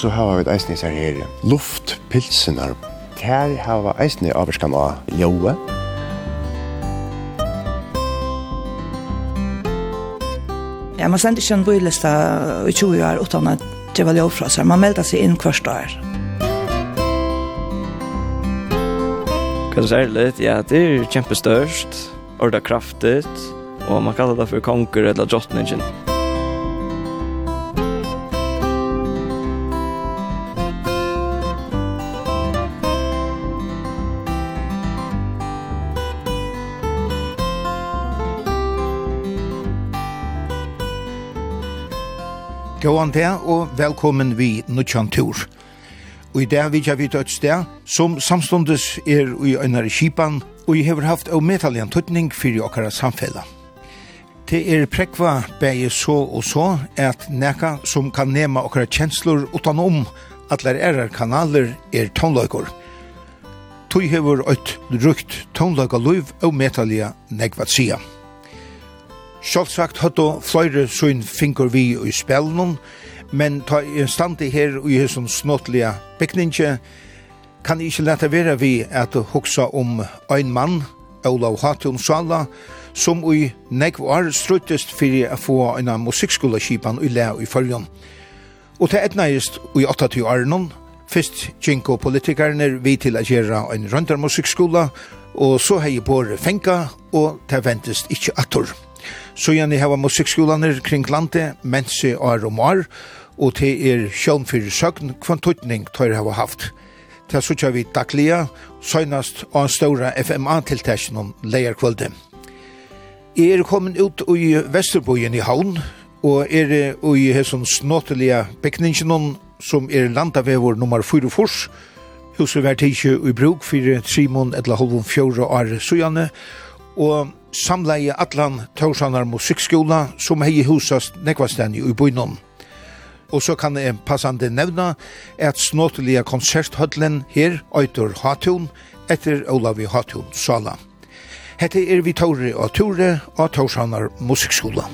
så har vi eisne her her luftpilsenar. Her har vi eisne avskan av ljøe. Ja, man sender ikke en bøylista i 20 år utan at det var ljøe fra seg. Man melder seg inn hver dag. Konserlet, ja, det er kjempestørst, orda kraftigt, og man kallar det for konger eller drottningen. Gåan til, og velkommen vi Nutsjan Tur. Og i dag vil jeg vite et sted som samståndes er i Øynare Kipan, og jeg har haft av metallian tøtning for okkara samfella. Det er prekva bæge så og så at neka som kan nema okkara kjenslor utanom atler erar kanaler er tonløykor. Tøy hever eit rukt tonløyka luiv av medalja negvat sida. Sjálfsagt høttu fløyre søgn finkur vi i spelnum, men ta i standi her og i hesson snottliga bygninge, kan ikkje leta vera vi at hugsa om ein mann, Olav Hatun Sala, som i negv år struttist fyrir a få eina musikkskolaskipan i lea i fyrjon. Og til etnaist i 28 årenon, fyrst Jinko politikarne vi til a gjerra ein røndarmusikkskola, og så hei bor fenka, og til ventist ikkje attor. Så gjerne hava musikkskolaner kring landet, mense år og mar, og det er sjøen fyrir søgn kvantutning tøyre hava haft. Det sutja vi daglia, søgnast av en ståra FMA-tiltasjon om leierkvölde. Jeg er kommet ut i Vesterbojen i Havn, og er i hesson snåtelige bygningen som er landavevor nummer 4 fors, huset var tidsje i bruk for Simon etla halvun fjore år Sujane, og samleie Atlan tausanar musikkskola som hei husast nekvastani i bynum. Og så kan jeg passande nevna at snåtelige konserthødlen her Øytor Hatun etter Olavi Hatun Sala. Hette er vi Tore og Tore og Torsanar Musikkskola.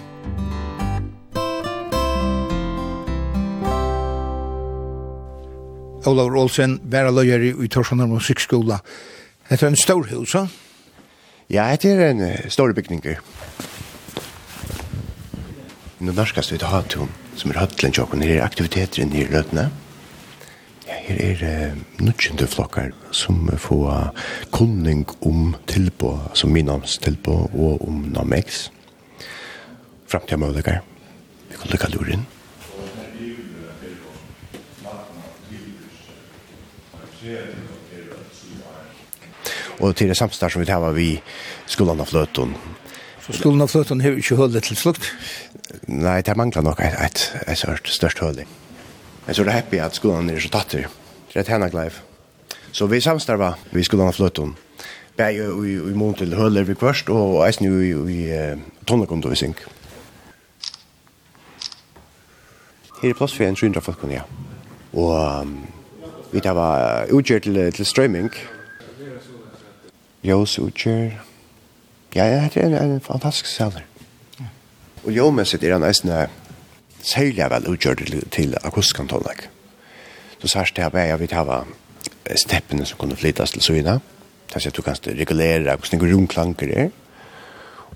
Olav Olsen, Væra Løyeri i Torsanar Musikkskola. Hette er en stor hus, ja? Ja, det er en uh, stor bygning. Nå norskast vi til Hatum, som er høtlen tjokken. Her er aktiviteter inne i løtene. Ja, her er uh, nudgjende flokkar som får kunning om tilbå, altså minams tilbå, og om Namex. Framtida mødlegar. Vi kan lukka lurin. Yeah og til det samstår som vi tar vi skolan av fløten. Så skolan av fløten har ikke hullet til flukt? Nei, det mangler nok et, et, et, et størst hull. Jeg er så happy at skolan er så tatt til. Det er henne gleiv. Så vi samstår vi skolan av fløten. Bæg i, i mån til høler vi kvørst, og eisen i, i, i uh, vi. Her er plass for en 300 folk, ja. Og um, vi tar utgjør til, til streaming, ljøs utgjør. Ja, ja, det er en fantastisk saler. Ja. Og ljømessigt er han eisne særlig vel utgjør til, til akustikantollegg. Så sørst det er jeg vil ha steppene som kunne flytas til søgna. Det er at du kan regulere hvordan det romklanker er.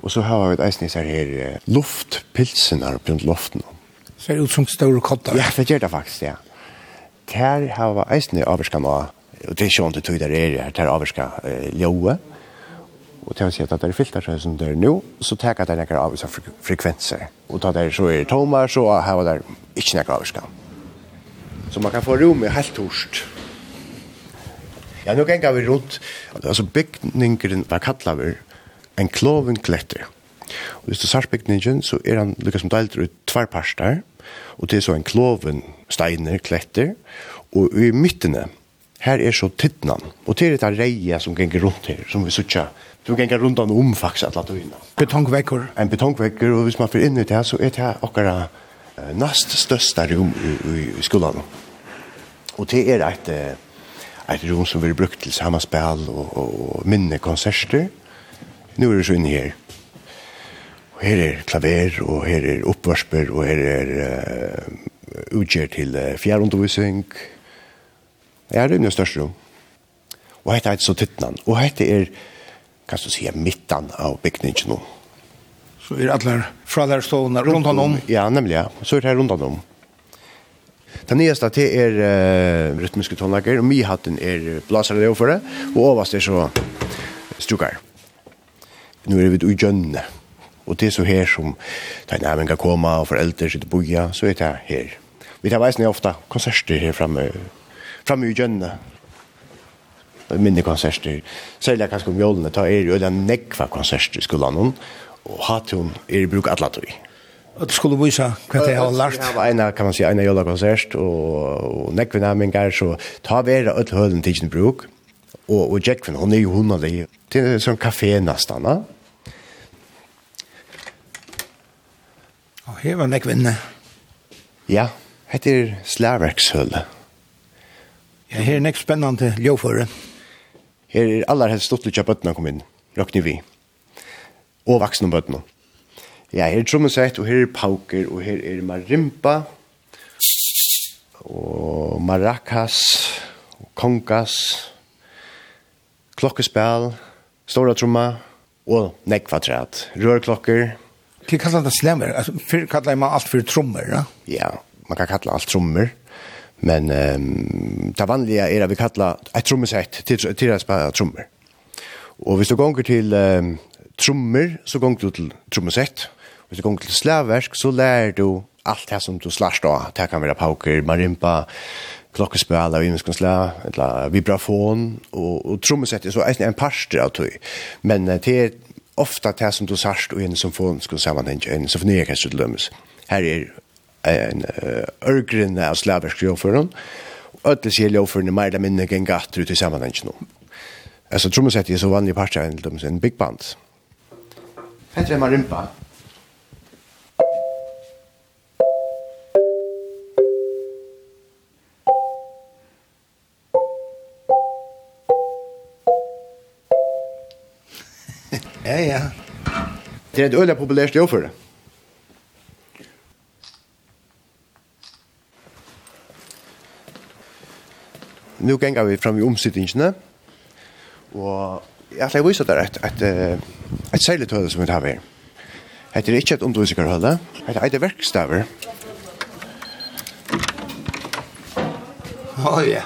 Og så har vi eisne sær her luftpilsen her rundt luften. Ser ut som store kottar. Ja, det gjør det faktisk, ja. Der har vi eisne i avvarskan av og det er ikke det tog der er her til avvarska ljøe, og til å si at det er filter seg som det er nå, så tar det nekker avvarska frekvenser. Og da det så er tomar, så har det ikke nekker avvarska. Så man kan få rom i helt torst. Ja, nå ganger vi rundt. Altså bygningen var kattler vi en kloven kletter. Og hvis du sars bygningen, så er han lykkes som delt ut tverrparster, og det er så en kloven steiner, kletter, og i midtene, her er så tittnan, og til dette reie som ganger rundt her, som vi sutja, du ganger rundt om om faktisk at la døgna. Betongvekker? En betongvekker, og hvis man får inn i det, så er det okkara uh, nast største rom i, i, i skolan. Og det er et, et rom som vi brukt til sammenspill og, og, og minne konserter. Nå er det så inne her. Og her er klaver, og her er oppvarsper, og her er uh, utgjør til uh, fjærundervisning, og Jeg er rymlig største rom. Og hette er så tittnan. Og hette er, kan du si, midtan av bygningen nå. Så er alle fra der stående rundt han om? Ja, nemlig, ja. Så er det her rundt han om. Den nyeste til er uh, rytmiske tonlager, og mye hatten er blasere det overfor det, og overast er så strukar. Nå er vi i gjønne, og det er så her som det er nærmengen kan komme, og foreldre sitter boja, så er det her. Vi tar veisen ofte konserter her fremme, framme i gjønne. Minne konserter, særlig kanskje om jålene, ta er jo den nekva konserter i skolan, og hatt hun er i bruk alle tog. Og du skulle vise hva det har lært? Ja, en kan man si, ena jåla konsert, og, og nekva nærmengar, så ta vera öll hølen tidsen i bruk, og, og Jekvin, hun er jo hundalig, til en sånn kafé nesten, da. Og her var nekvinne. Ja, hette er Slaverkshølet. Ja, her er nekst spennende ljåføre. Her er aller helst stortlig av bøttene kom inn, råkner vi. Og vaksne bøttene. Ja, her er trommesett, og her er pauker, og her er marimba, og maracas, og kongas, klokkespel, stora tromma, og nekvatræt, rørklokker. Hva kallar det slemmer? Altså, før kallar man alt for trommer, ja? Ja, man kan kalla alt trommer. Men um, det vanliga är er vi kallar ett trommesett till, till att spela trummor. Och hvis du går till um, trummor så går du till trommesett. Hvis du går till slavverk, så lär du allt det som du slår då. Det kan vara pauker, marimpa, klokkespel og innskonsla, eller vibrafon, og, og trommesett er så en parster av tøy. Men det er ofta det som du sørst og en som får en sammanheng, en symfoniorkester til dømes. Her er en ørgrunne av slaversk jordføren, og alle sier jordføren er mer eller mindre enn gatter ut i sammenhengen nå. Altså, trommesett er så vanlig part av en big band. Petra er marimpa. ja, ja. Det er et øyla populært jordfører. nu ganger vi fram i omsittingene, og jeg vil vise dere et, et, et seiletøde som vi har her. Hette er ikke et underviserhøde, hette er et verkstaver. Å oh, ja.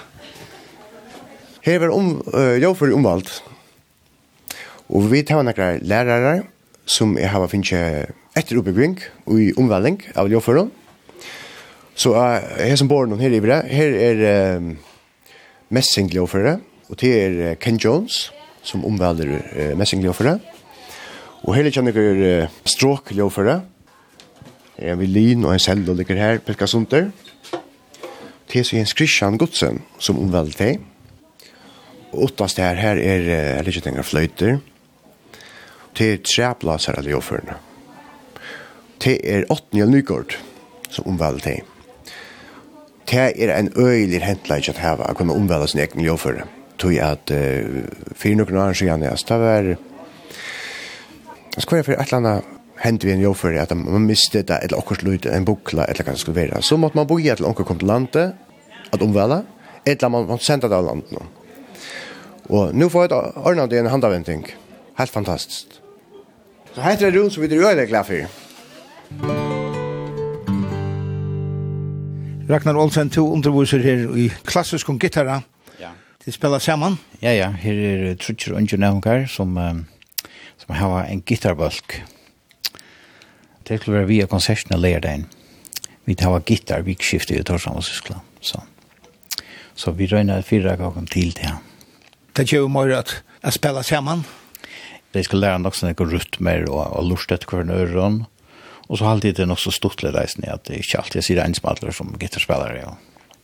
Her var om, uh, jeg for omvalgt, og vi tar noen lærere som jeg har finnet etter oppbygging og i omvalgning av jordføren. Så uh, her som bor noen her i bra, her er... Uh, messingløfere, og det er Ken Jones, som omvæler uh, messingløfere. Og hele kjenner dere Det er En violin og en selv og ligger her, Pekka Sunter. Det er så Jens Christian Godsen som omvæler det. Og åttast her, her er eh, litt tenker fløyter. Det er treblasere ljåførene. Det er åttende Nygård som omvæler det det er en øyelig hentleik at heva, å kunne omvela sin egen ljåføre. Tog at uh, fyrir noen år siden, ja, det var, altså, hva for et eller annet hent vi en ljåføre, at man miste det eller okkurs lyd, en bukla eller hva det skulle være. Så måtte man boje til onker kom til landet, at omvela, eller man, måtte sendte det av landet nå. Og nå får jeg et ordnet i en handaventing. Helt fantastisk. Så heter det rundt som vi er øyelig glad for. Musikk Ragnar Olsen, to underviser her i klassisk om gitarra. Ja. De spiller sammen. Ja, ja. Her er Trutcher Trudger Ungenavnkar som, um, som har en gitarbalk. Det skulle være via konsertene lærdagen. Vi tar gitar, vi skifter i Torsland og Syskland. Så, så vi røyner fire ganger til det. Det gjør jo mer at jeg spiller sammen. De skal lære nok sånn ikke rytmer og, og lustet hver nøyren. Og så alltid det nok så stort stortlig reisende at det ikke alltid jeg sier einsmadler som gitterspillere, ja.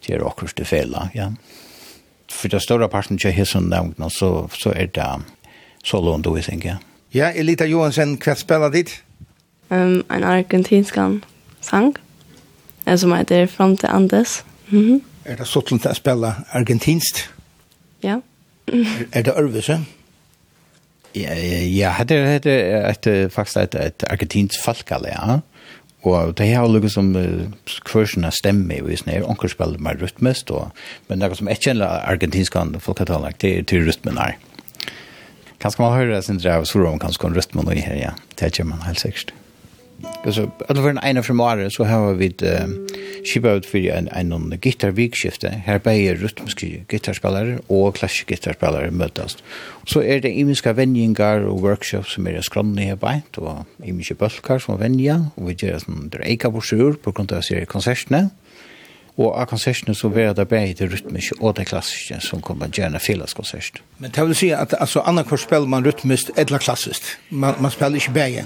Det er akkurat det fela, ja. For det større parten ikke er sånn nevnt, så, så er det solo and doing, ja. Ja, Elita Johansen, hva spiller ditt? Um, en argentinsk sang, som heter Fram til Andes. Mm -hmm. Er det sånn til å spille argentinsk? Ja. er, er det Ørvese? Ja. Ja, ja, hade hade ett faktiskt ett et argentinskt folkale, ja. Og det har lukket som uh, kursen stemme i visen her, onker spiller med rytmes, og, men det som ikke kjenner argentinsk folketaler, det er til rytmen her. Kanskje man hører det sin drev, så om kanskje om rytmen og i her, ja. Det kommer man helt sikkert. Alltså alla för en ena från Mare så har vi ett skipa ut för en en någon gitarrvikskifte. Här på är rytmiska gitarrspelare och klassiska gitarrspelare mötas. Så är det imiska vänjingar och workshops som är skronna här på och imiska bulkar som vänja och vi gör sån drejka på sjur på grund av seriekonserterna. konserterna. Og av konsertene så var det bare det rytmiske og det klassiske som kommer gjerne felles konsert. Men det vil si at altså, annan spiller man rytmiskt eller klassiskt? Man, man spiller ikke bare?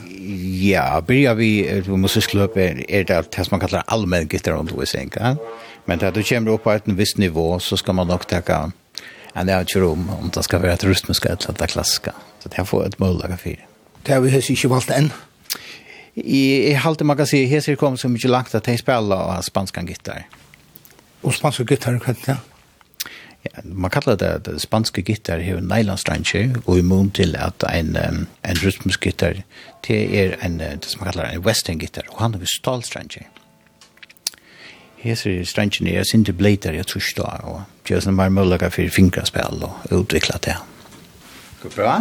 Ja, börjar vi på musikkløpet er det det som man kallar allmenn gittarundervisning. Ja? Men da du kommer opp på et visst nivå så skal man nok takke en avgjør om om det skal være et rytmisk eller et klassisk. Så det får et mulig for. Det har vi høres ikke valgt enn? I, i halte man kan si, hesir kom så mye langt at de spiller av spanskan gitar. Og spanske gitar, hva er det? Ja, man kallar det at spanske gitar har en nylonstranger, og i mun til at en, um, en rytmisk gitar, det er en, det som man kallar en western gitar, og han har en stålstranger. Hese strangene er sinte blader, jeg tror ikke da, og gjør sånn bare mulighet for fingraspill og utvikla det. Går bra?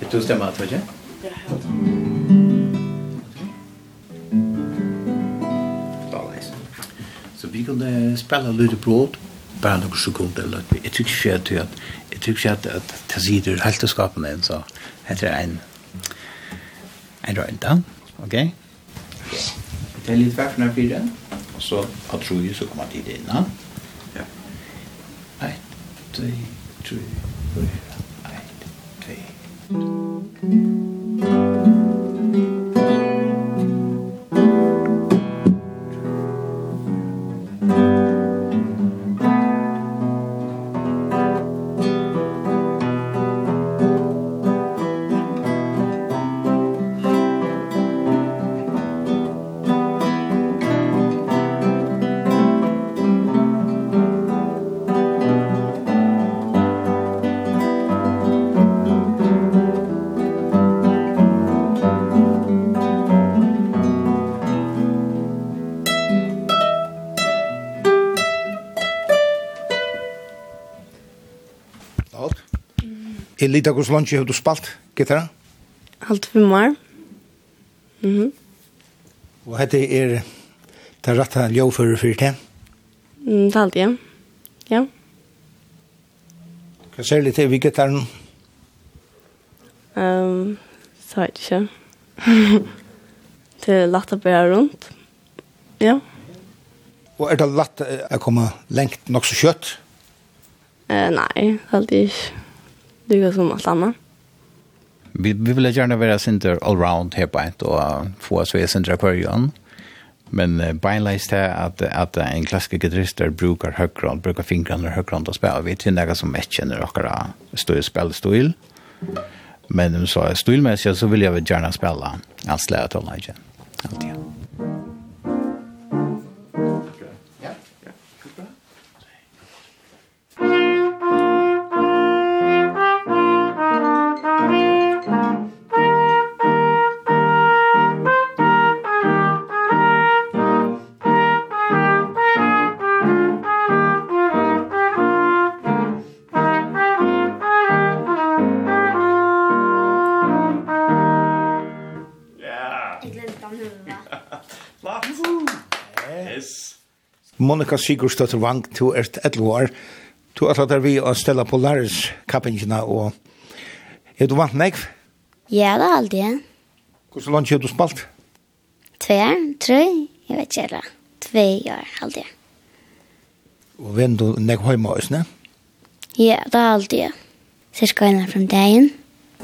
Det tog stemmer, tror jeg? Ja. kunne spela lite brot bara några sekunder eller jag tycker inte att jag tycker inte att det sitter helt att skapa en, så heter det en en runda okej? Det är lite varför när fyra och så att tror ju så kommer det in ja. Ett två tre fyra ett två til lita hos lunch har du spalt gitarra? Alt for mar. Mhm. Mm og hette er det rette ljó for det? Mm, det er alt ja. Ja. Hva ser du til vi gitaren? Ehm, så vet jeg ikke. det er lagt å bære rundt. Ja. Og er det lagt å komme lengt nok så kjøtt? Uh, nei, det er aldri ikke lika som allt annat. Vi, vi vill gärna vara center allround här på ett och få oss vara center akvarion. Men uh, beinleis det at, at en klassisk gitarrister brukar höggrand, brukar og höggrand å spela Vi till något som inte känner några stora spelstil. Men um, så stilmässigt så vil jeg gjerne gärna spela allt släget och legend. Alltid. Monika Sigurdsdottir Vang, du er 11 år. To at der vi å stelle på Lars kappingina og er du vant meg? Ja, det er alltid, ja. Hvordan lunch har du spalt? Tve, år, tre, jeg vet ikke, eller tve år, alltid. Og venn du nekv hjemme også, ne? Ja, det er alltid, ja. Cirka en fra dagen.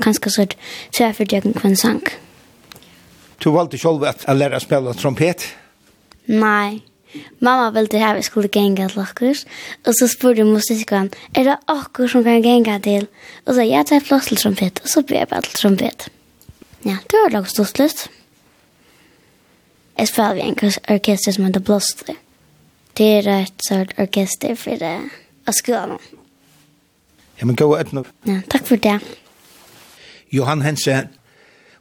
Kanskje så tre for døgn kvann sang. Du valgte selv at jeg lærer å spille trompet? Nei. Mamma ville ha vi skulle gänga till oss. Och så spurgade musikern, är det oss som kan gänga till? Och så jag tar flott till trompet. Och så blir jag bara till trompet. Ja, det var lagt stort slut. Jag spelade en orkester som heter Blåster. Det är ett sort orkester för det. Och skolan. Ja, men gå och nu. Ja, tack för det. Johan Hense,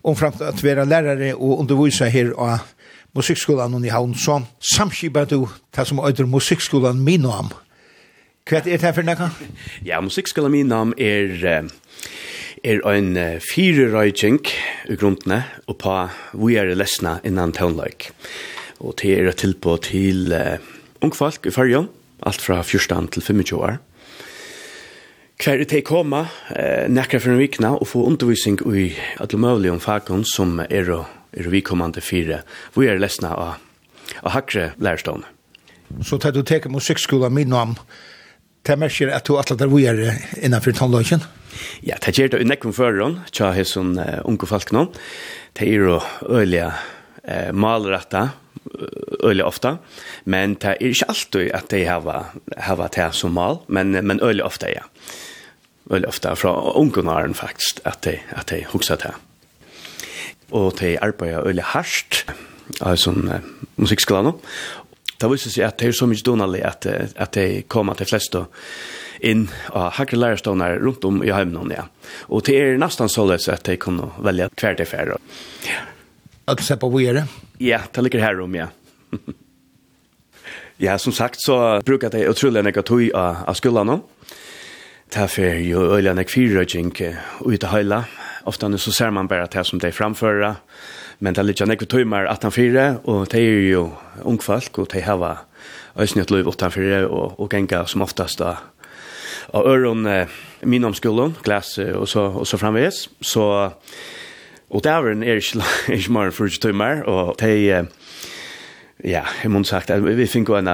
omframt att vara lärare och undervisa här och musikkskolan i Havn, så samskipet du det som øyder musikkskolan Minam. Hva er det her for nekka? Ja, musikkskolan Minam er, er en fire røyking i grunnene, og på vi er lesna innan tøvnløyk. Og det er tilpå til uh, ungfolk i fargen, alt fra 14 til 25 år. Hver er det koma, eh, nekra for en vikna, og få undervisning i alle mulige om fagen som er og er vi kommande fire. Vi er lesna av, av hakre lærestående. Så tar du teke musikkskolen min om Det merker at du atler der vi er innenfor tannløkken? Ja, det gjør det i nekken føreren, tja hos uh, unge folk nå. Det er jo øyelige uh, malrette, øyelig ofta, men det er ikke alltid at de har det som mal, men, men øyelig ofta, ja. Øyelig ofta fra ungenaren faktisk, at de, at de hukser til og de arbeider veldig hardt av sånn uh, musikkskolen. Det viser seg at det er så mye donalig at, at de kommer til fleste inn av hakre lærerstående rundt om i hjemmen. Ja. Og det er nesten så løs at de kunne velge hver de færre. At du ser på hvor er det? Ja, det ligger her om, ja. ja, som sagt så brukar de utrolig nekka tog av, av skolen nå. Det er jo øyne nekk fyrrøyning ut av høyla ofta nu så ser man bara det som de framföra men det är lite nekve timmar 18-4 och det är ju ungfolk og de har ösnigt liv 18-4 og och gänga som oftast da av øron eh, min omskolan, glas og så, og så framvis så och där är det ikke mer för 20 timmar och de ja, jeg må sagt vi finner jo en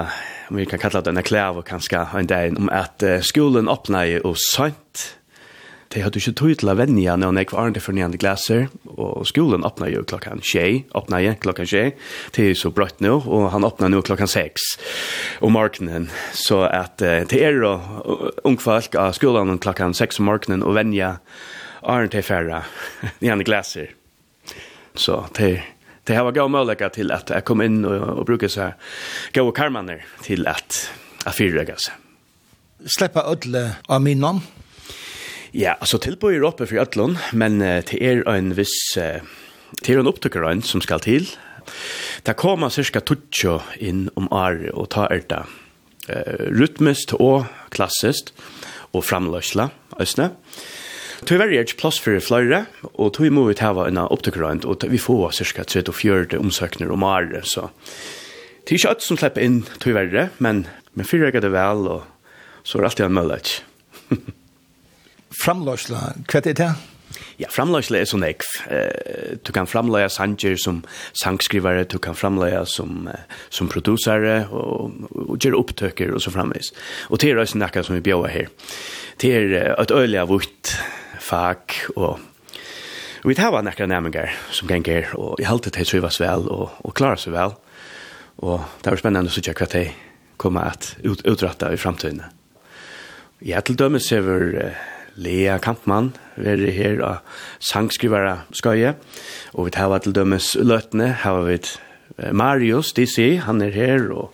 om vi kan kalla det en klæv og kanskje en dag om at skolan öppnar ju och sånt de hadde ikke tog til å vende igjen når jeg var arende for nye glaser, og skolen åpnet jo klokken tjej, åpnet jeg klokken tjej, det er så brøtt nå, og han åpnet nå klokken seks om morgenen, så at uh, det er jo ungfolk av skolen klokken seks om morgenen og vende arende for nye glaser. Så det er Det har gått möjlighet till att jag kom in och, och brukar så här gå karmaner till att att fyrröga sig. Släppa ödle av min namn Ja, altså tilbøy er oppe for Øtlund, men uh, til er en viss, uh, til er en opptøkkerøyn som skal til. Det kommer cirka tutsjo inn om are og ta er det Uh, rytmist og klassist og framløsla, østne. Tyvärr er ikke plass for flere, og tog må vi ta en opptøkkerøynd, og vi får cirka 34 omsøkner om året, så det er ikke alt som slipper inn tyvärr, men, men fyrer jeg det vel, og så er det alltid en møllet. framlösla, hva er det? Ja, framlösla er så ekv. Uh, du kan framløya sanger som sangskrivare, du kan framløya som, uh, som produsere, og, og gjøre opptøkker og så framvis. Og det er også nekka som vi bjøver her. Det er uh, et øyelig av vårt fag, og vi tar var nekka næmengar som ganger, og i halte det trivas vel, og, og klarer seg vel. Og det var spennende å sitte hva de kommer at ut, utrette i framtiden. Ja, til dømes er vi... Uh, Lea Kampmann, vi er her og sangskrivare Skøye, og vi tar til dømes løtene, her vi Marius DC, han er her, og,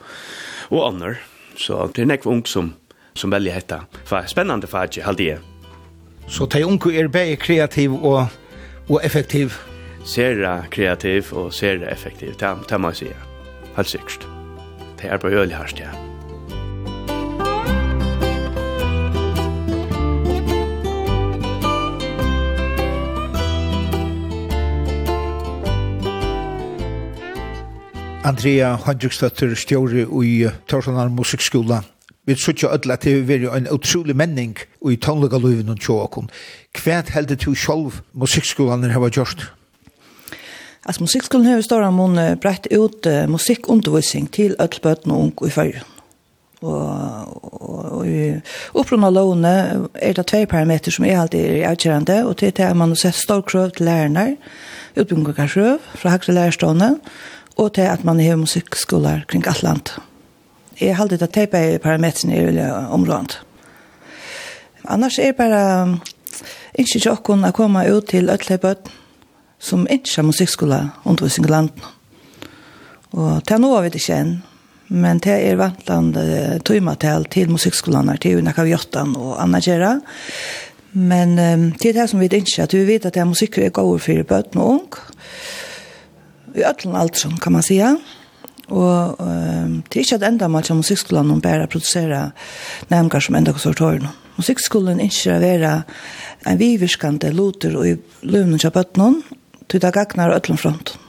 og Honor, så det er nekve ung som, som velger hetta. Fa, spennende fag, halde Så de unge er bare kreativ og, og effektiv? Ser kreativ og ser effektiv, det må jeg si. Helt sikkert. Det er på øyelig hørst, ja. Andrea Hendriksdatter stjóri i Torsanar Musikskola. Vi søkja öll at det veri en utrolig menning i tónlega løyvin og tjóakon. Hvert heldur du sjálf musikskolan hava gjort? Altså musikskolan hevur stóra mun brett ut uh, musikkundervisning til öll bøtn og ung i fyrir. Og, og, og i opprunna lovene er det tvei parameter som er alltid er avkjærende, og til det er man å sette stor krøv til lærerne, utbyggingarkrøv fra hakre lærerstående, og til at man har musikkskolar kring alt land. Jeg har alltid teipa i parametrene i området. Annars er bare ikke ikke åkken å komme ut til Øtlebøt som ikke har musikkskola undervisning i landet. Og til nå har vi det ikke enn, men det er vantland tøymatel til musikkskolene, til Unaka Vjottan og Anna Gjera. Men um, det er det som vi ikke, at vi vet at det er musikker er gode for bøten og ung, i ötlen allt kan man säga. Og um, det er ikke et enda man som musikkskolen om bare produsere nærmere som enda är Musikkskolen ikke være en viverskande loter og i løvnen kjøpet noen, til det gagnar øtlen fronten.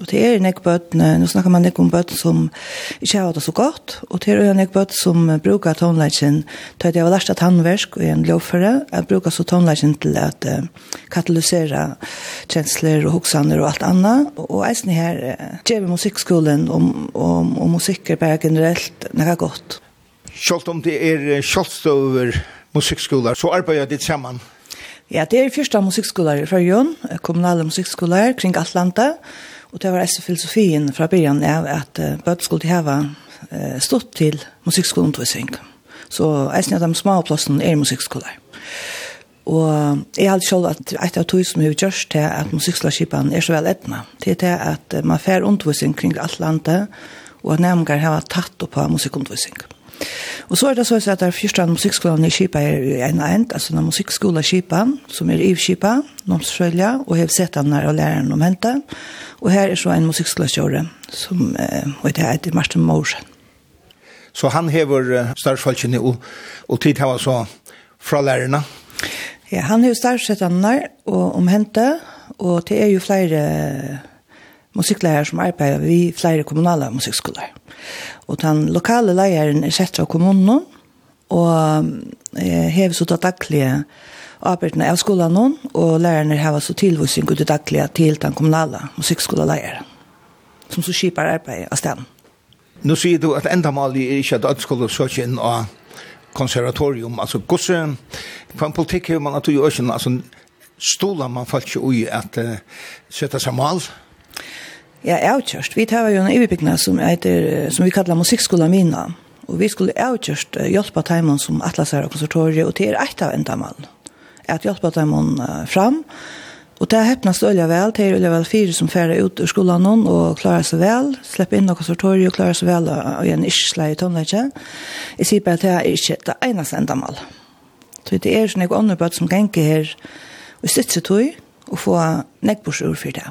Og det er nek bøtten, nå snakker man nek om bøtten som ikke har det så godt, og det er nek bøtten som brukar tonelagen, da jeg var lært av tannversk og en lovføre, jeg brukar så tonelagen til at uh, katalysere kjensler og hoksaner og alt annet, og eisen her uh, gjør vi musikkskolen og, og, og musikker bare generelt nek godt. Selv om det er kjølstøver musikkskoler, så arbeider ditt sammen. Ja, det er første musikkskoler i Førjøen, kommunale musikkskoler kring Atlanta, og det var også filosofien fra begynnelsen av at uh, bøtt skulle ha uh, stått til musikkskoleundervisning. Så jeg synes at de små plassene er musikkskoler. Og jeg har selv at et av tog som har gjort til at musikkskolerskipen er så vel etna, til det at man får undervisning kring Atlanta, og at nærmere har tatt opp av musikkundervisning. Og så er det så at det er første musikkskolen i Kipa er en og en, altså den musikkskolen Kipa, som er i Kipa, Nomsfølja, og har sett den her og læreren om hente. Og her er så en musikkskolen som, og det heter Martin Morsen. Så han hever størstfolkene og, og tid har så fra lærerne? Ja, han hever størstfolkene og hente og det er jo flere musikklærer som arbeider ved flere kommunale musikkskoler. Og den lokale læreren er sett av kommunen, og hever så daglige arbeidene av skolen nå, og lærerne har så tilvisning ut daglige til den kommunale musikkskoleleieren, som så skipar arbeid av stedet. Nå sier du at enda malig er ikke at alle skulle søke inn av konservatorium, altså gosse, på en politikk har man at du gjør ikke, altså stoler man faktisk ui at uh, sette seg mal, Ja, avkjørst. Vi tar jo en ivebyggna som, heter, som vi kallar Musikkskola Mina. Og vi skulle avkjørst hjelpa teimen som atlasar og konsertoriet, og det er eit av endamal. At hjelpa teimen fram, Og det heppnast øyla vel, det er øyla vel fire som færa ut ur skolan hon og klarar seg vel, slipper inn noen sortori og klarar seg vel og igjen ikke slei i tonleikje. Jeg sier bare at det er ikke det eneste endamal. Så det er sånn jeg ånderbøtt som genker her og sitter tog og få nekkbors ur for det.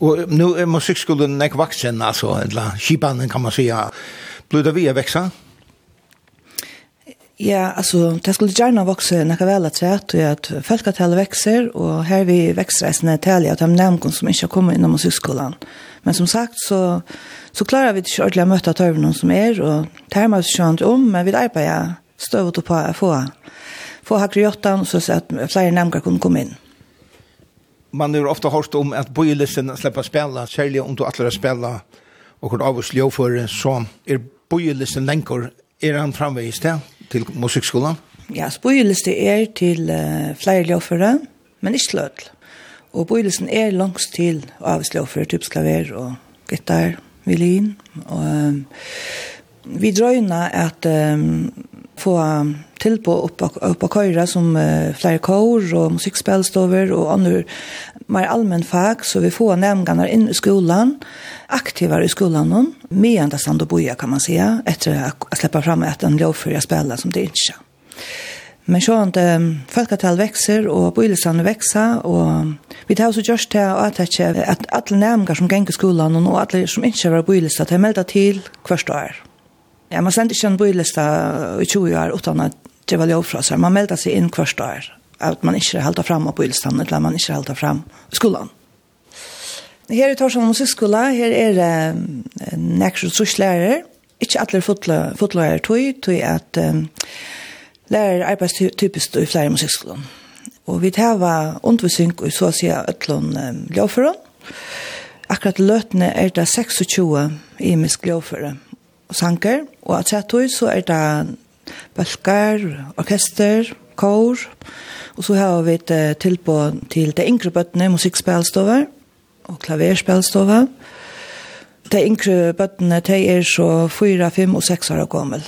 Og nu er musikkskolen nek vaksen, altså, eller skibanen kan man säga. Blir det vi växa? Ja, alltså det skulle gärna växa när jag väl att säga att folkatalet växer och här vi växer resten är att de nämnkon som inte kommer inom musikskolan. Men som sagt så, så klarar vi inte ordentligt att möta törven som är och termar oss skönt om men vi arbetar stövet på att få, få hakriotan så att flera nämnkar kommer komma in man har ofta hørt om at bøyelisen slipper spela, særlig om du atler spela og hvor av oss ljøføre, så er bøyelisen lenker, er han framvegis til, til musikkskolen? Ja, bøyelisen er til uh, flere ljøføre, men ikke lødel. Og bøyelisen er langs til av oss ljøføre, typisk klaver og gitar, violin. Og, um, vi drøyner at um, få tilbå upp och köra som uh, flere kår og musikkspillstover og andre mer allmenn fag, så vi får nevngene inn i skolan, aktiva i skolan någon med ända stand och boja, kan man säga, efter att släppa fram att en lovfører spela som det inte Men så att um, folkatal växer och bojlesan växer och vi tar så just til att att at alle som gänger skolan, och alla som inte var bojlesa att melda till första år. Ja, man sender ikke en bylista i 20 år utan at det var lovfra seg. Man melder seg inn hvert år at man ikke halda fram av bylistan, eller man ikke halda fram skolan. Her i Torshavn Musikkskola, her er det um, nekker trusslærer, ikke alle fotlærer tog, tog at um, lærer arbeidstypisk i flere musikkskolen. Og vi tar undervisning i så å si øtlån um, lovføren. Akkurat løtene er det 26 imisk lovfører og sanker. Og at sett ut så er det bølgar, orkester, kår, og så har vi et tilbå til de yngre bøttene, musikkspillstover og klaverspillstover. De yngre bøttene, de er så 4, 5 og 6 år gammel.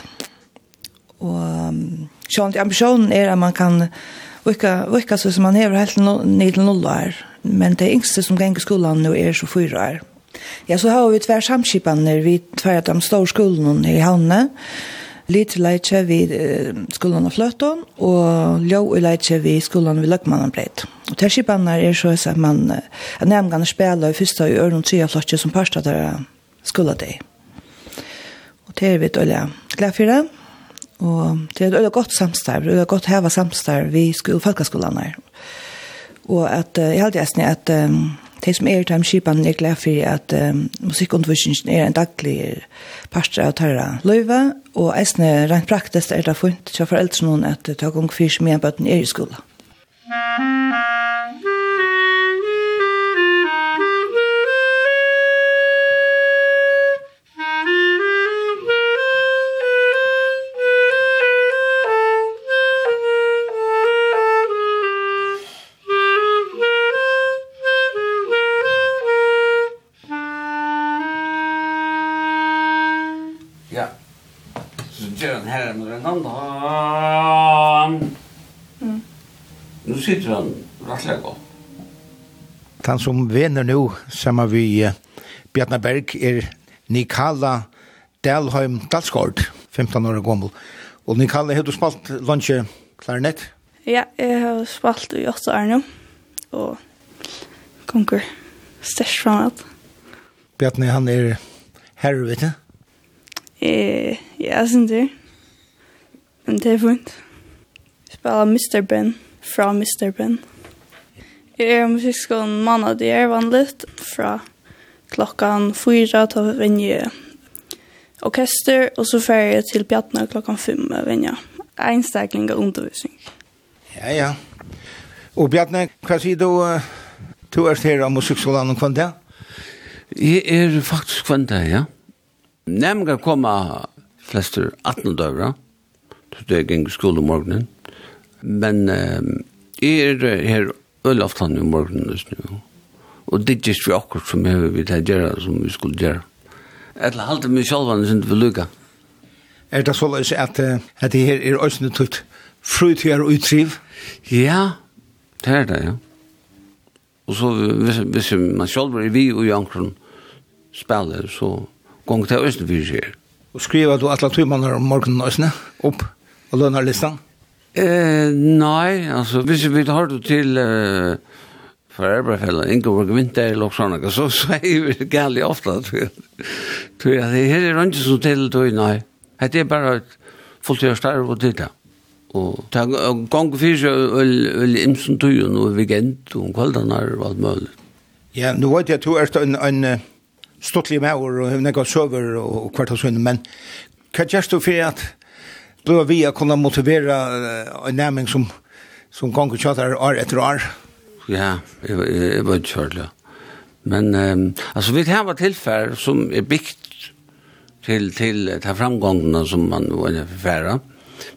Og sjånt, ambisjonen er at man kan vika, vika så som man hever helt ned til 0 år, men de yngste som ganger skolan nå er så 4 år. Ja, så har vi tvær samskipene vi tvær de står skolene i Havne. Lite leitje vi skolen av Fløton, og ljå og leitje vi skolen ved Løkmannenbreit. Og tærskipaner er så at man er nemgane spela i fyrsta i øren og tria flotje som parsta der skola deg. Og det er vi et øyla glad for det. Og det er et øyla godt samstarv, det er et godt heva samstarv vi folkeskolene her. Og at, jeg halte jeg at de som er i timeskipen er glad for at um, musikkundervisningen er en daglig parter av tørre løyve, og eisene rent praktisk er det funnet til foreldre noen at det tar gang for som er i skolen. ordentlig godt. Han som vener nå, sammen vi uh, Bjarne Berg, er Nikala Dalheim Dalsgaard, 15 år gammel. Og Nikala, har du spalt lunsje klarinett? Ja, jeg har spalt i 8 år nå, og konger størst fremad. Bjarne, han er herre, vet du? Eh, ja, synes jeg. Men det er fint. Jeg spiller Mr. Ben fra Mr. Ben. Mr. Ben. Jeg er i musikkskolen mandag det er vanligt, fra klokkan fyra til å vinne orkester, og så fer jeg til Bjartna klokkan fem med vinne Einstakling og undervisning. Ja, ja. Og Bjarne, hva sier du, du er her av musikkskolen og kvante? Jeg er faktisk kvante, ja. Nemga koma flestur 18 dagar. Så det er geng skole om morgenen. Men eh, jeg er her øl aftan i morgen just nu. Og det gist vi akkurat som hever vi det gjerra som vi skulle gjerra. Etla halte mig sjalvan sin vi lukka. Er det såleis at, at det her er òsne tutt frutjær og utriv? Ja, det er det, ja. Og så hvis man sjalvan er vi og jankron spiller, så gong til òsne vi sier. Og skriver du atla tumanar om morgenen òsne opp og lønarlistan? Eh, nei, altså, hvis vi tar det til uh, for foreldrefellet, Ingeborg Vinter eller sånn, så sier vi gærlig ofte, tror jeg. Det her er ikke så til, tror jeg, nei. Det er bare et fulltid fulltidstarv og titta. Og det er gang fyrir seg øl imsen tøyen og weekend og kveldene er alt mulig. Ja, nå vet jeg at du er en, en stortlig maur og hun er gått søver og kvart og sønne, men hva gjørs du for at blev vi att kunna motivera en nämning som som gong og tjater år etter år. Ja, det var kört. Men um, alltså vi har varit tillfälle som är byggt till till ta framgångarna som man vill förfära.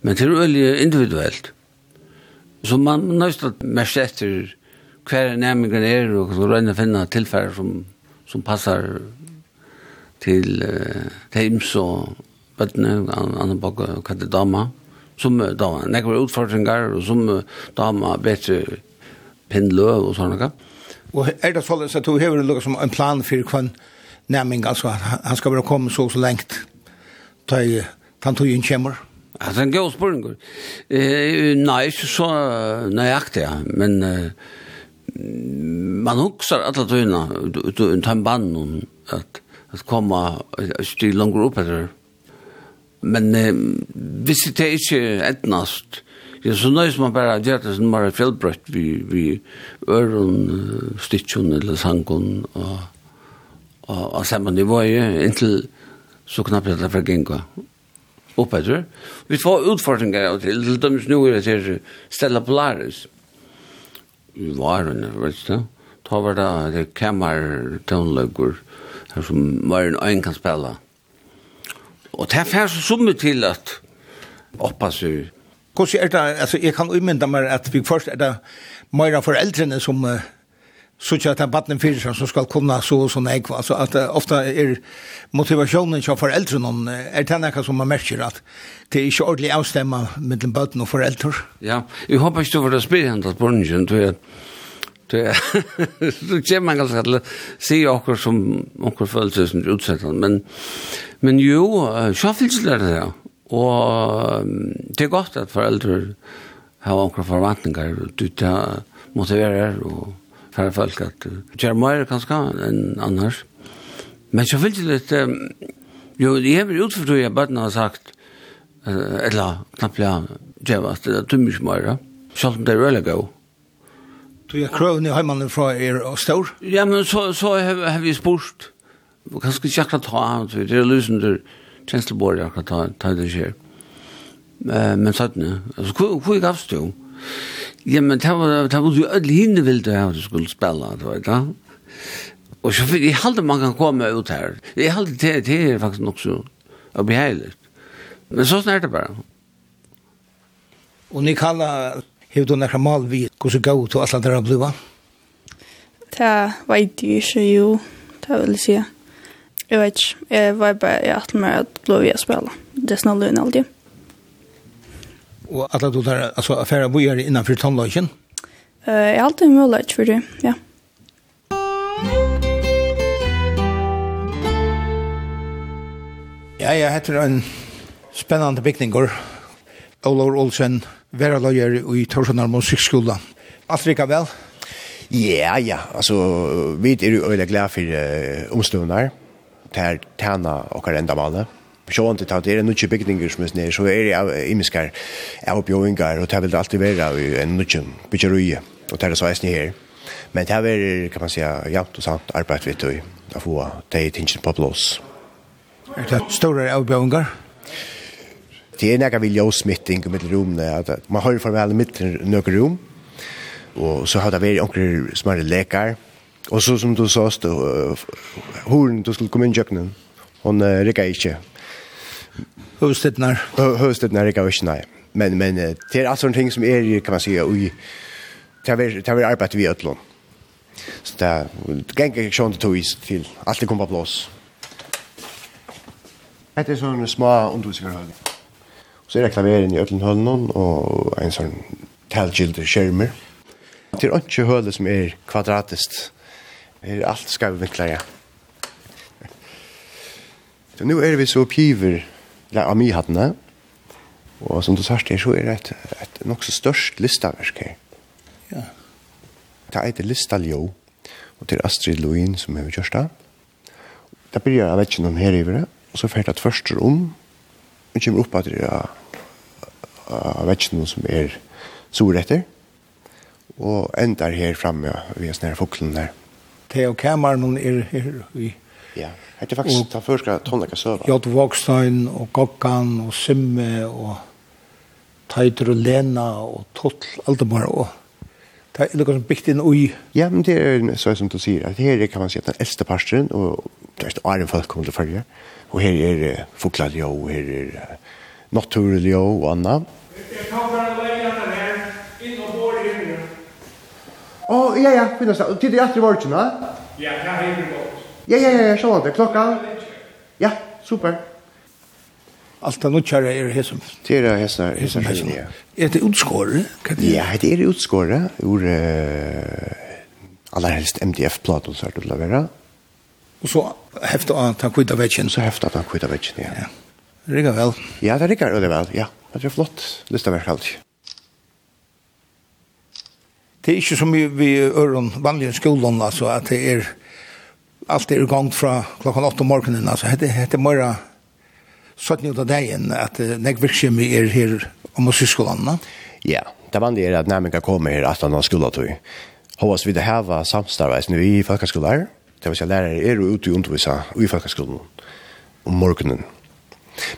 Men det är ju individuellt. Så man måste mest efter hver næmingen er, og så røyne finne tilfære som, som passar til uh, Thames og, bøttene, andre bakke kattet dama, som dama, nekker utfordringer, og som dama bedre pinnløv og sånne. Og er det sånn at du har lukket som en plan for hva nærming, altså han skal bare komme så og så lengt, ta i tantoyen kommer? er en god spørsmål. Eh, nei, ikke så nøyaktig, ja. men eh, man husker alle tøyene, uten tøyne banen, at, at komme et styr langer opp etter det Men eh, hvis det er ikke etnast, ja, så nøys man bare gjør det som bare fjellbrøtt vi, vi øren, stikken eller sangen og, og, og samme nivå i inntil så knappt at det var genga opp etter. Vi får utfordringer av til, til dem som nå er til Stella Polaris. Vi var henne, vet du, da var det kammertønløkker som var en øyn kan spille. Ja Og det er færre summe til at oppasser. Hvordan er det, altså jeg kan umynda meg at vi først er det meira foreldrene som uh, så ikke at det er baden fyrir seg som skal kunne så og sånn eik, altså at uh, ofte er motivasjonen til foreldrene er det noe som man merker at det er ikke ordentlig avstemma mellom baden og foreldre. Ja, jeg håper ikke du var det spyrjant at borgen, du er Det så kjem man ganske til å si akkur som akkur følelse som utsettan, men, men jo, sjaffelsel er det ja. Og det er godt at foreldre har okkur forvantningar, du tar motiverer og færre folk at kjær mer kanskje enn annars. Men så finnes det, litt, jo, jeg er utfordru at bøttene har sagt, eller knapplega, kjævast, det er tummig mer, om det er veldig god. Du er krøvende i heimannen fra er og stor? Ja, men så, så har, har vi spurt. Kanskje ikke akkurat ta av, det er løsende kjenslebord akkurat ta, ta det skjer. Uh, men satt nu, altså, hvor er gavst du? Ja, men det var, det var jo ødelig hinne vil du ha du skulle spille, du vet da. Og så fikk jeg halte man kan komme ut her. Jeg halte det, det er faktisk nok så beheilig. Men så snart det bare. Og ni kalla, hevde du nekra mal vi Hvordan gav du alt andre bliva? Det vet jeg ikke, jo. Det vil jeg si. Jeg vet ikke. Jeg var bare i alt med at blå vi spela. Det er snart løgn alltid. Og at du tar altså affæra bojer innanfor tonløyken? Uh, jeg har alltid mulighet for det, ja. Ja, jeg heter en spennende bygninger. Olaur Olsen, vera løyer i Torsonar Musikkskola. Alt rikka vel? Ja, ja. Altså, vi er jo øyla glad for uh, omstående til tæna og malet. Sjåan til at det er nukje bygninger som er nere, så er det imiskar avbjøingar, og det vil det alltid være en nukje byggerøye, og det er så eisne her. Men det er, kan man säga, jævnt og sant arbeid vi tog, å få det i tingene på blås. Er det store avbjøingar? Ja det er nekka vi ljøsmitting mitt romene, at man har farvel i mitt nøkker rom, og så har det vært onker smørre lekar, og så som du sa, uh, horen du skulle komme inn i kjøkkenen, hon uh, rikka ikke. Høvstedner? Høvstedner rikka ikke, nei. Men, men det er alt sånne ting som er, kan man si, ui, det har vært arbeid vi øtlån. Så det er, det ganger ikke sånn til tog til, alt det kom på blås. Det er sånne små undervisninger høyde. Så er det klaveren i øtlen hønnen og en sånn talgilder skjermer. Det er ikke hølet som er kvadratist. Det er alt skal vi skavvinkler, ja. Så nå er vi så piver av myhattene. Og som du sagt her, så er det et, et nok så størst listaverk her. Ja. Det er et listaljo, og det er Astrid Loin som er gjørst det. Det blir jeg vet ikke noen her i det, og så fært et første rom, og kommer opp at det er av vetsjene som er soretter, og endar her framme ved en sånn her foklen der. Det er kameran er her i Ja, det er faktisk ta førska tonleka søva. Jot Vokstein og Gokkan og Simme og Teitur og Lena og Totl, alt det bare og Det er noe som bygd inn ui. Ja, men det er så som du sier, at her kan man si at den eldste parsteren, og det er Arjen folk kommer til å følge, og her er uh, folkladjå, og her er uh, naturlig og annet. Jeg kan bare leie den her, inn og bor i himmelen. Å, oh, ja, ja, finnes det. Tid er etter i morgen, da? Ja, det er himmelen godt. Ja, ja, ja, så var det. Klokka? Ja, super. Alt det nuttjare er det som... Det er hesar, hesar hesum, ja. Er det utskåret? Ja, det er utskåret. Ur uh, allerhelst MDF-platen, så er det å lavere. Og så hefta han kvita vetsjen. Så hefta han kvita vetsjen, ja. ja. Rikker vel. Ja, det rikker veldig vel, ja. Det er flott listaverk alltid. Det er ikke som vi, vi øren vanlige skolen, altså, at det er alt er i gang fra klokken 8 om morgenen, altså, det heter mora sånn ut av dagen, at nek virksom vi er her om oss i skolen, ne? Ja, det vanlige er at nærmenga kommer her at han har skolen tog. Håvast vi det heva samstarveis nu i folkaskolar, det vil si lærere er ute i undervisa i folkaskolen om morgenen,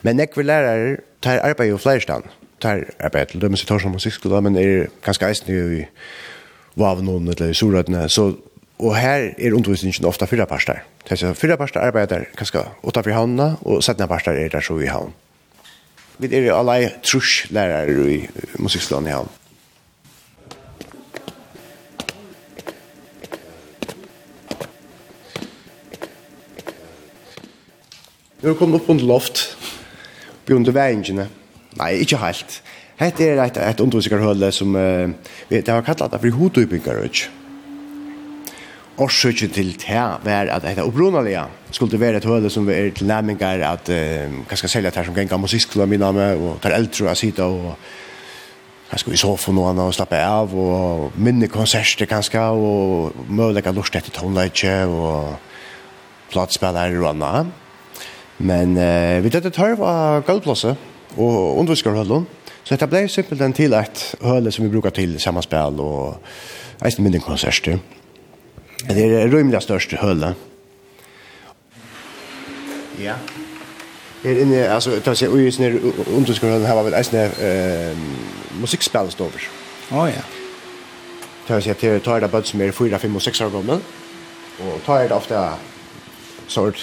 Men nekve lærere tar arbeid jo flerstand. Tar arbeid til dømes tar som musikkskola, men er ganske eisen jo i Vavnån eller i Sorødene. Så, og her er undervisningen ofta fyra parster. er fyra parster arbeider ganske utenfor havnene, og settene parster er der så i havn. Vi er jo alle trus lærere i musikkskolen i havn. Nu har kommet opp under loft, bjørn til veingene. Nei, ikke helt. Hette er et, et undervisingarhøle som uh, det var kallat for hodøybyggarøk. Årsøkjen til det var at det opprunalige skulle det være et høle som er til nærmengar at uh, hva skal selja her som gengar musikkskolen min med og tar eldre og sitte og Jeg skulle i sofaen og og slappe av, og minne konserter kanskje, og mulighet lort etter tonleitje, og platespillere og annet. Men eh, vi tøtte tørv av gulvplåse og underviskerhøllen. Så dette ble simpelthen til et høle som vi bruker til sammenspill og eisen mindre konserter. Det er det rymelig største høle. Ja. Her inne, altså, ta seg, ui i sånne underviskerhøllen her var vel eisen eh, musikkspillstover. Å oh, ja. Ta seg til, ta er det bøtt som er 4, 5 og 6 år gammel. Og ta er det ofte sort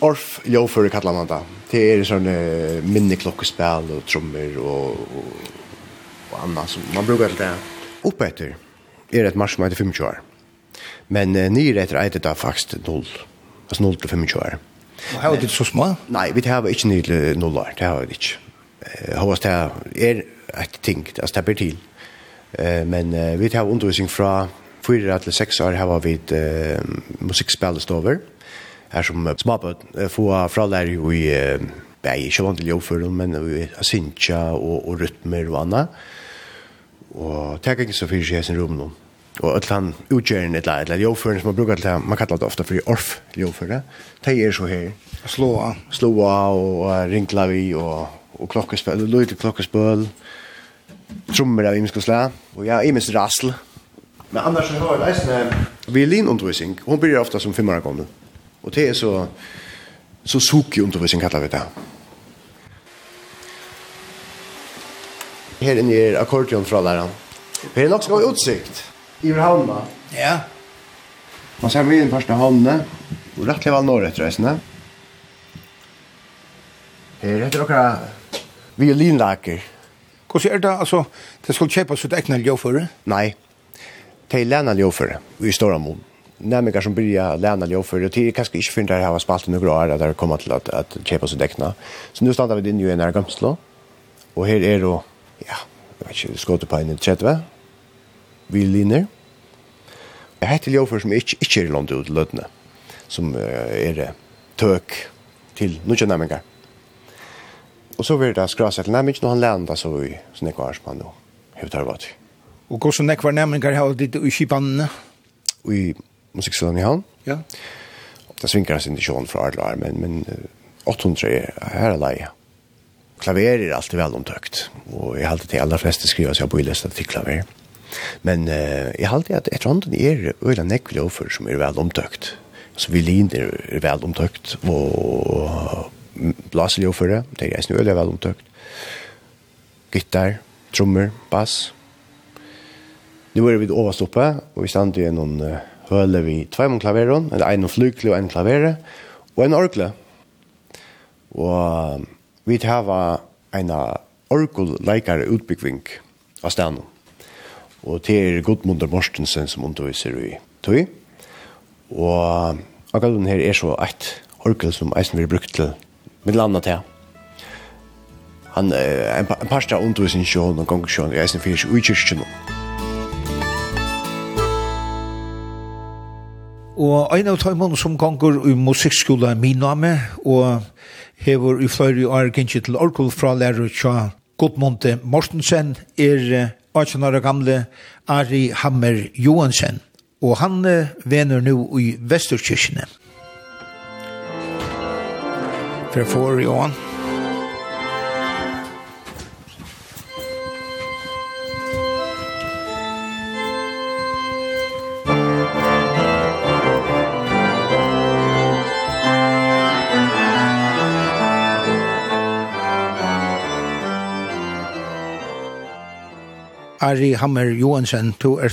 Orf, Jofur kallar man det. Det er sånne minneklokkespel og trommer og, og, og annet som man brukar til det. Oppe etter er et mars som heter 25 år. Men uh, nyr etter eit det faktisk 0. Altså 0 til 25 år. Og her er det så små? Nei, vi har ikke nyr til 0 år. Det har vi ikke. Håvast det er et ting, altså det blir til. Men vi har undervisning fra 4 til 6 år har vi et musikkspillest over. Mm er som småbøtt få fralære jo i uh, er ikke vant til jobbføren, men synja og, og rytmer og annet. Og det er ikke så fyrir seg i sin rom nå. Og et eller annet utgjøren, et eller annet jobbføren som man bruker til, man kallar det ofte for orf jobbføren, det er så her. Slå Slåa og ringla vi og, og klokkespøl, løy til klokkespøl, trommer av imensk og slä, og ja, imensk rassel. Men annars så har jeg leisende violinundervisning, hun blir ofta som fem år gammel. Og det er så så suki undervisning kallar vi det. Her inne er akkordeon fra læreren. Her er nok så god utsikt i Havna. Ja. Man ser vi den första hamnen och rätt level norrut reisende. Her heter det några violinlaker. Hvordan er det altså, det skal kjøpe sitt egnet ljud Nei, det? er Det är lärna ljud för. Vi står om nämligen som börjar lära lov för det till kanske inte finner det här spalt några år där kommer till att att köpa så däckna. Så nu stannar vi in ju i en gamslå. Och här är då ja, jag vet inte skottet på en tredje. Vi linjer. Jag heter lov för som inte inte är långt ut lödne som är tök till några nämligen. Och så blir det skrasa skrasat nämligen när han landar så i snäckarspann då. Hur tar det vart? Och går så nekvar nämningar har ditt i kipanne? I musikkskolen i Havn. Ja. Det svinkar sin indikjon fra alle armen, men 800 er her er leie. Klaver er alltid vel omtøkt, og jeg alltid til aller fleste skriver så jeg bor i lesta til klaver. Men uh, jeg halte at etter hånden er øyla nekve lovfører som er vel omtøkt. vi violin er, er vel omtøkt, og blaseljoføre, det er eisen øyla vel omtøkt. Gitar, trommer, bass. Nu er vi overstoppet, og vi stand i noen... Uh, høle vi tveim klaveron, eller en flykle og en klavere, og en orkle. Og vi tar en orkelleikare utbyggving av stedet. Og det er Gudmundur Morstensen som underviser i tøy. Og akkurat den her er så et orkel som eisen vil brukt til mitt landa til. Han er en, en parsta undervisning sjån og gangsjån i eisen fyrir i kyrkjene. Musikk Og ein av tøymon som gonger i musikkskola min name, og hever i fløyre år gynnsi til Orkul fra lærer tja Godmonte Mortensen er 18 år gamle Ari Hammer Johansen, og han vener nu i Vesterkirkene. For for i. Ari Hammer Johansen, du er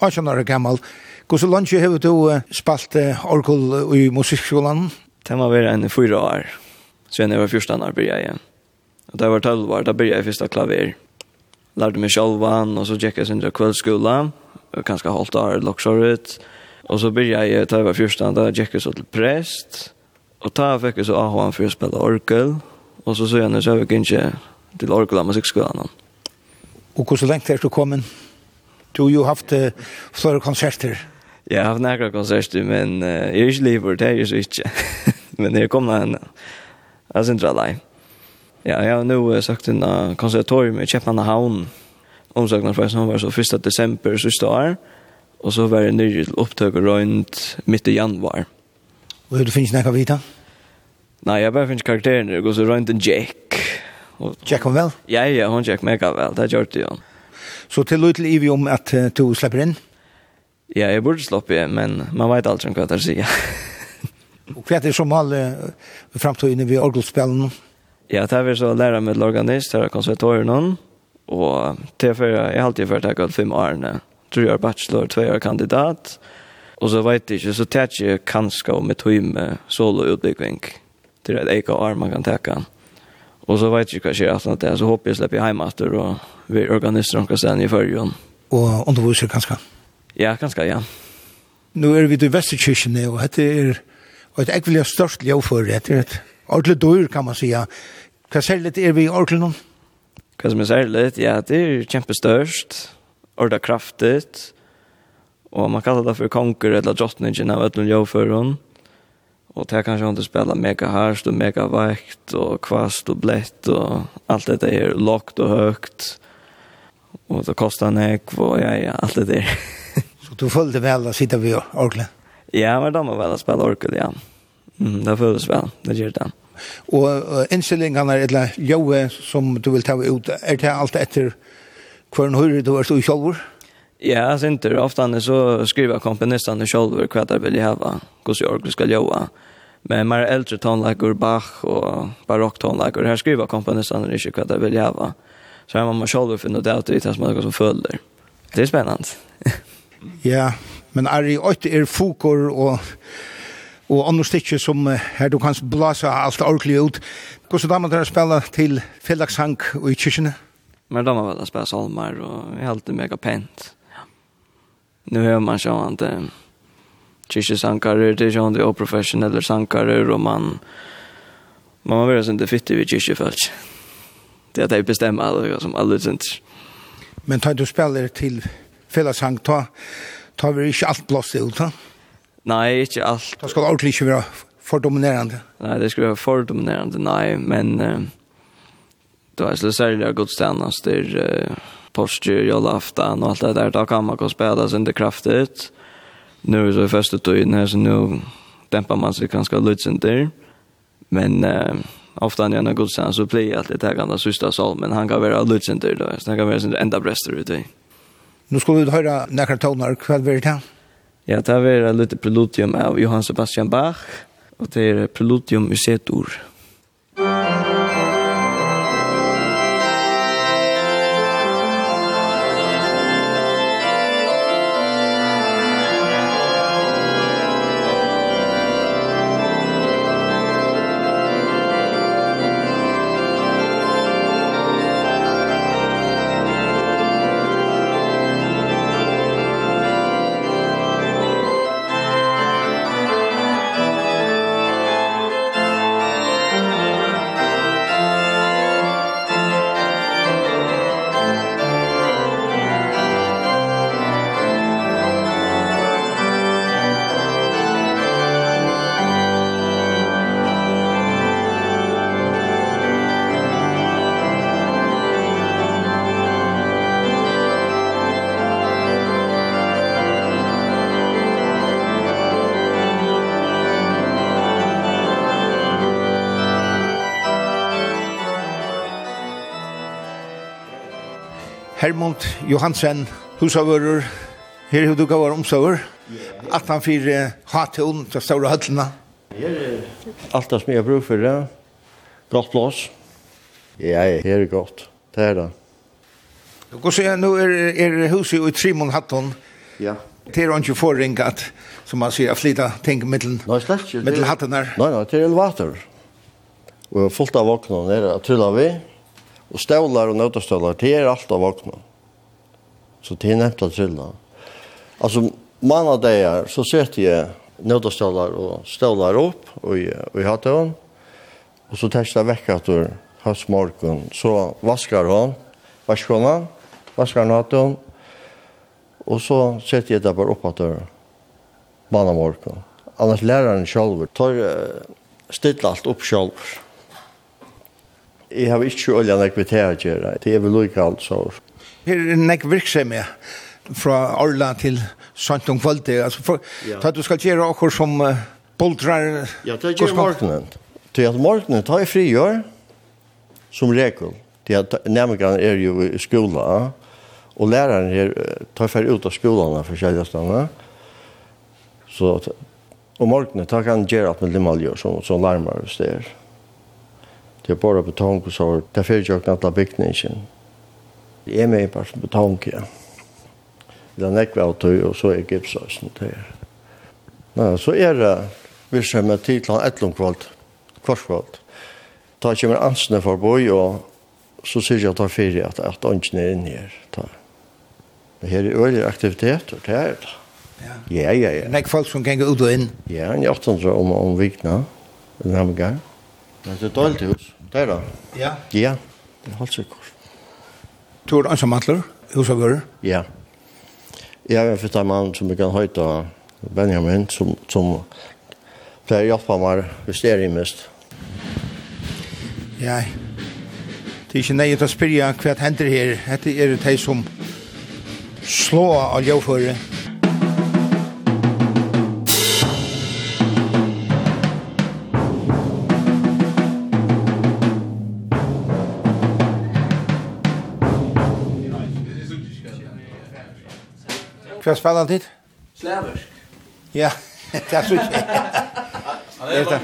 18 år gammal. Hvordan lunge har du spalt orkul i musikkskolan? Det var være en fyra år, så jeg var første år byrja igjen. Og da jeg var 12 år, da byrja jeg første klaver. Lærte meg sjálvan, og så gikk jeg sin kveldskola, kanskje halvt år, loksår ut. Og så byrja jeg, da jeg var første år, da gikk jeg så til prest, Og da fikk jeg så AHN for å spille orkel, og så så jeg så jeg ikke til orkel av musikkskolen. Og hvordan lengt er du kommet? Du har jo haft uh, flere konserter. Jeg har haft nærkere konserter, men uh, jeg er ikke livet, det er jeg så ikke. men jeg kom henne. jeg synes det er Ja, jeg har nå uh, sagt en uh, konservatorium i Kjepmannahavn, omsøkna fra som var så 1. desember siste år, og så var det nye opptøk rundt midt i januar. Og du finnes nekka vita? Nei, jeg bare finnes karakteren, det går så rundt en Jack, Tjekk hon vel? Ja, ja, hon tjekk mega vel. Det gjør det jo. Så til og til Ivi om at uh, du slipper inn? Ja, jeg burde sloppe inn, men man vet aldri hva det sier. og hva er det som alle uh, fremtøyene ved orgelspillen? Ja, det er så lærer med organist, det er konservatorien, og det er jeg har alltid vært akkurat fem årene. Tror jeg er bachelor, tve år kandidat, og så vet jeg ikke, så tar jeg kanskje om et høyme solo-utbygging. Det er et eget år man kan takke. Och så vet jag kanske att det är så hoppas jag släpper hem efter och vi organiserar några sen i förrjun. Och om du vill så kanske. Ja, kanske ja. Nu är vi i Västerkyrkan och det är och ett äckligt störst lov det är ett ordentligt dyr kan man säga. Hva särskilt er vi i Orklund? Vad som är särskilt? Ja, det är kämpestörst. Orda kraftigt. Och man kallar det för konkur eller drottningen av ödlund jovföron. Mm Och det kanske inte spela mega harst och mega vakt och kvast och blett och allt det där lågt och högt. Och det kostar nek och ja, ja, allt det där. så du følte väl å sitte ved Orkland? Ja, men de var väl att spela Orkland, ja. Mm, det följdes väl, det gör det. Och uh, inställningarna eller joe som du vill ta ut, Er det allt efter hver en høyre du er så i kjolvor? Ja, sent det ofta så skriver komponisten och själv vad det vill ha. Hur så jag ska göra. Men mer äldre tonlager, Bach och barock tonläggor här skriver komponisten och inte vad det vill ha. Så här man måste själv finna det ut det som man som följer. Det är spännande. ja, men är det åt er fokor och og andre stikker som her du kan blåse alt ordentlig ut. Hvordan damer dere spiller til fellagssang og i kyrkene? Men damer vel å spille salmer, og jeg har alltid mega pent nu hör man så att eh, kyrkjesankare, det är ju inte oprofessionella sankare och man man vill inte fitta vid kyrkjefolk. Det är att jag bestämmer alla som alla syns. Men tar du spelar till fällsang, ta, tar vi inte allt blåst ut, ta? Nej, inte allt. Det ska ikke inte vara för dominerande. Nej, det ska vara för dominerande, nej, men eh, då är det särskilt godstannast där... Eh, påskur, julaftan och allt det där, då kan man gå och spela sig inte kraftigt. Nu är det första tiden här, så nu dämpar man sig ganska lite Men eh, ofta när jag går sen så blir jag alltid det gamla sista salmen. Han kan vara lutsinter då, så han kan vara sin enda bräster ute i. Nu ska vi höra några toner, kväll blir det här. Ja, det här är lite preludium av Johann Sebastian Bach. Och det är preludium i C-dur. Hermund Johansen, husavører, her har du gav omsøver, at han fyrer hatun til store høtlene. Alt det som jeg bruker for det, godt plass. Ja, her er godt, det er det. Du kan se, nå er, er huset i Trimon Hatton. Ja. Det er ikke forringet, som man sier, å flytte ting mellom no, hatten her. Nei, nei, det er elevator. Og fullt av våknene er at tuller vi. Ja Og stålar og nøtastålar, det er alt av våkna. Så det er nevnt at trilla. Altså, manna dagar, så setter jeg nøtastålar og stålar opp, og i hattøvn, og så testa vekk at du har smorgon, så vaskar hon, vaskar hon, vaskar hon hattøvn, og så setter jeg det bare opp at du manna morgen. Annars læraren sjálfur, tar uh, stilla allt upp sjálfur. Jeg har ikke olja nek vi til å gjøre. Det er vel lukka alt så. Her er nek virksomhet fra Orla til Sankt om kvalitet. Altså, for, ja. at du skal gjøre akkur som uh, boldrar... Ja, det gjør morgenen. Til at morgenen tar jeg frigjør som regel. Til at nærmere er jo i skola, og læreren her tar fer ut av skolene for kjellestene. Så og morgenen tar han gjøre at med limaljer som, som larmer hvis det er. Det er bare betong og sår. Det er fyrtjøkken at det er bygningen. Det er med bare som betong, ja. Det er nekve av tøy, og så er gipsøysen til her. Nei, så er det virksomhet til til etlomkvalt, kvarskvalt. da kommer ansene for boi, og så sier jeg at det er fyrtjøkken at, at ånden er inne her. Ta. Her er øyelig aktivitet, og det er det. Ja, ja, ja. Nek folk som kan gå ut og inn. Ja, en 18 om, om vikna, den her gang. Det er et dårlig hus. Det er da? Ja. Ja, det er helt sikkert. Du er ansam antler, hos av gører? Ja. Jeg er fyrt en mann som vi kan høyta Benjamin, som, som pleier hjelpa meg hvis det er i mest. Ja, det er ikke nøye til å spyrja hva hender her. Hette er det de som slår av ljøføre. Ja Hva spiller han dit? Slaversk. Ja, det er så ikke. Er det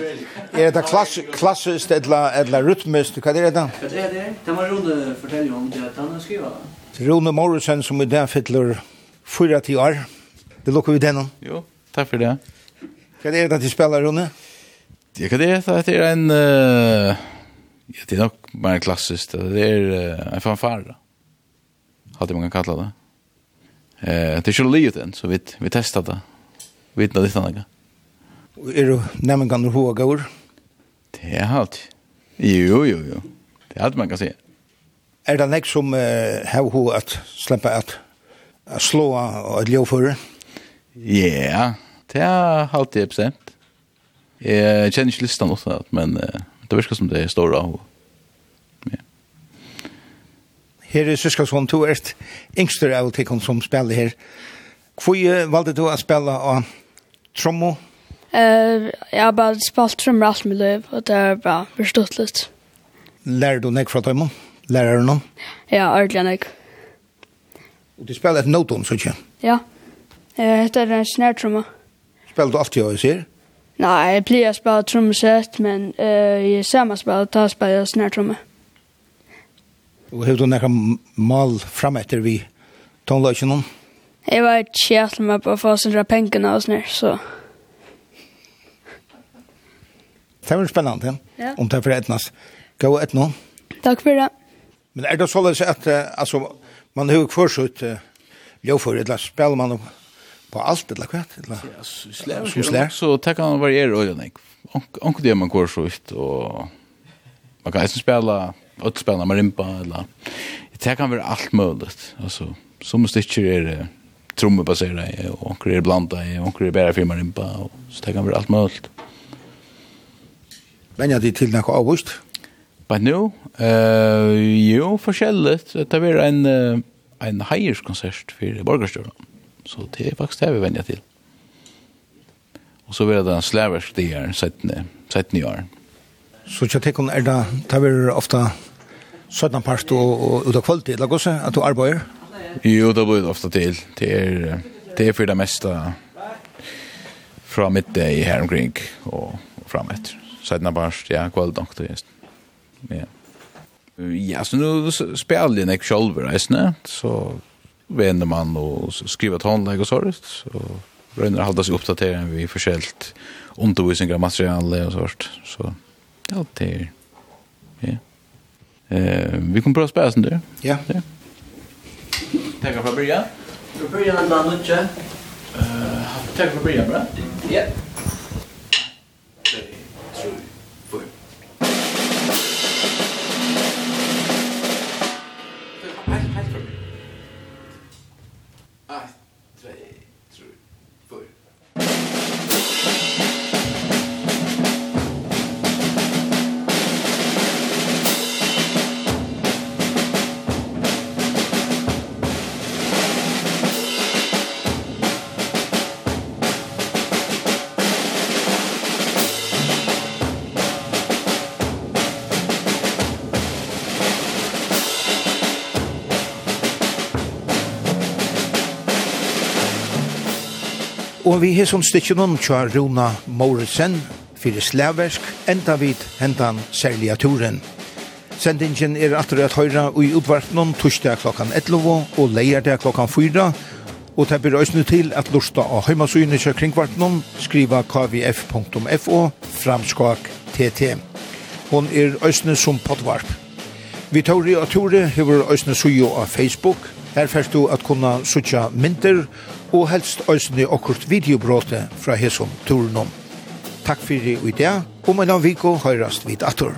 er det klassisk eller eller rytmisk? Hva er det? da? Hva er det? Det var Rune fortelle om det at han har skrivet. Rune Morrison som i dag fyller 4-10 år. Det lukker vi den om. Jo, takk for det. Hva er det at de spiller, Rune? Det kan det att det er en eh det er nok mer klassiskt. Det er uh, en fanfare. Hade man kan kalla det. Eh, det skulle ju livet så vi vi testar det. Vi vet det annars. Är du nämen kan du hoa år? Det är halt. Jo jo jo. Det halt man kan se. Är det nek som har hur att släppa att slå och leva för? Ja, det er halt det procent. Eh, känner inte listan också men det verkar som det är stora och Her er Syskarsson, du er yngster av tikkene som spiller her. Hvor valgte du å spille av Trommo? Uh, jeg har bare spalt trommer alt mitt liv, og det er bare forstått litt. Lærer du nek fra dem? Lærer du noen? Ja, ordentlig nek. Og du spiller et noton, så ikke? Ja, jeg heter en snærtrommer. Spiller du alltid, jeg sier? Nei, jeg pleier å spille trommesett, men uh, i samme meg da spiller jeg snærtrommer. Og hevur du nakra mal fram etter vi tonløkjene? Jeg var ikke kjært med på å få sindra pengene og sånn så... Det var spennende, ja. om det er for etnas. Gå et nå. Takk for det. Men er det således at uh, altså, man har jo forsutt uh, ljøfor, eller spiller man på alt, eller hva? Eller, ja, så slær. Så slær. Så det kan variere øyne. Onk, onk det man korsutt, og man kan eisen spille att spela marimba eller det kan vara allt möjligt alltså som sticker är det trummor baserade och onkel är blanda i onkel är bara för marimba och så det kan vara allt möjligt Vänja dig till något avvist? Men nu, uh, jo, forskjelligt. Det er en, uh, en heierskonsert for borgerstjøren. Så det er faktisk det vi vender til. Og så blir det en slaversk det er 17. 17 år. Så jeg tenker, er det, det er ofte sådan part og ut av kvalitet, eller også, at du arbeider? Jo, det blir ofta til. Det er, det er for det meste fra mitt i her omkring og, og fremetter. Sådan part, ja, kvalitet nok det er. Ja. Ja, så nu spelar jag nek själv reisne, så vänder man och skriver ett handlägg och sådant, så röjner halda sig uppdatera vi förskällt undervisningar, material och sådant, så ja, det är, ja. Eh, vi kommer prova spela sen där. Ja. Ja. Tackar för början. För början är man nutje. Eh, tackar för början bra. Ja. Og vi har som stikker noen tja Rona Mauritsen, fyrir slaversk, enda vid hendan særlige turen. Sendingen er atter at høyra i utvartnån torsdag klokkan 11 og leierdag klokkan 4, og det blir òsne til at lusta av heimasugene kjør kringvartnån skriva kvf.fo framskak tt. Hon er òsne som potvarp. Vi tar i at ture hever òsne sujo av Facebook, Her fyrst du at kunna sutja myndir og helst òsne okkurt videobråte fra hesson turen om. Takk fyrir i dag, og mellom viko høyrast vid atur.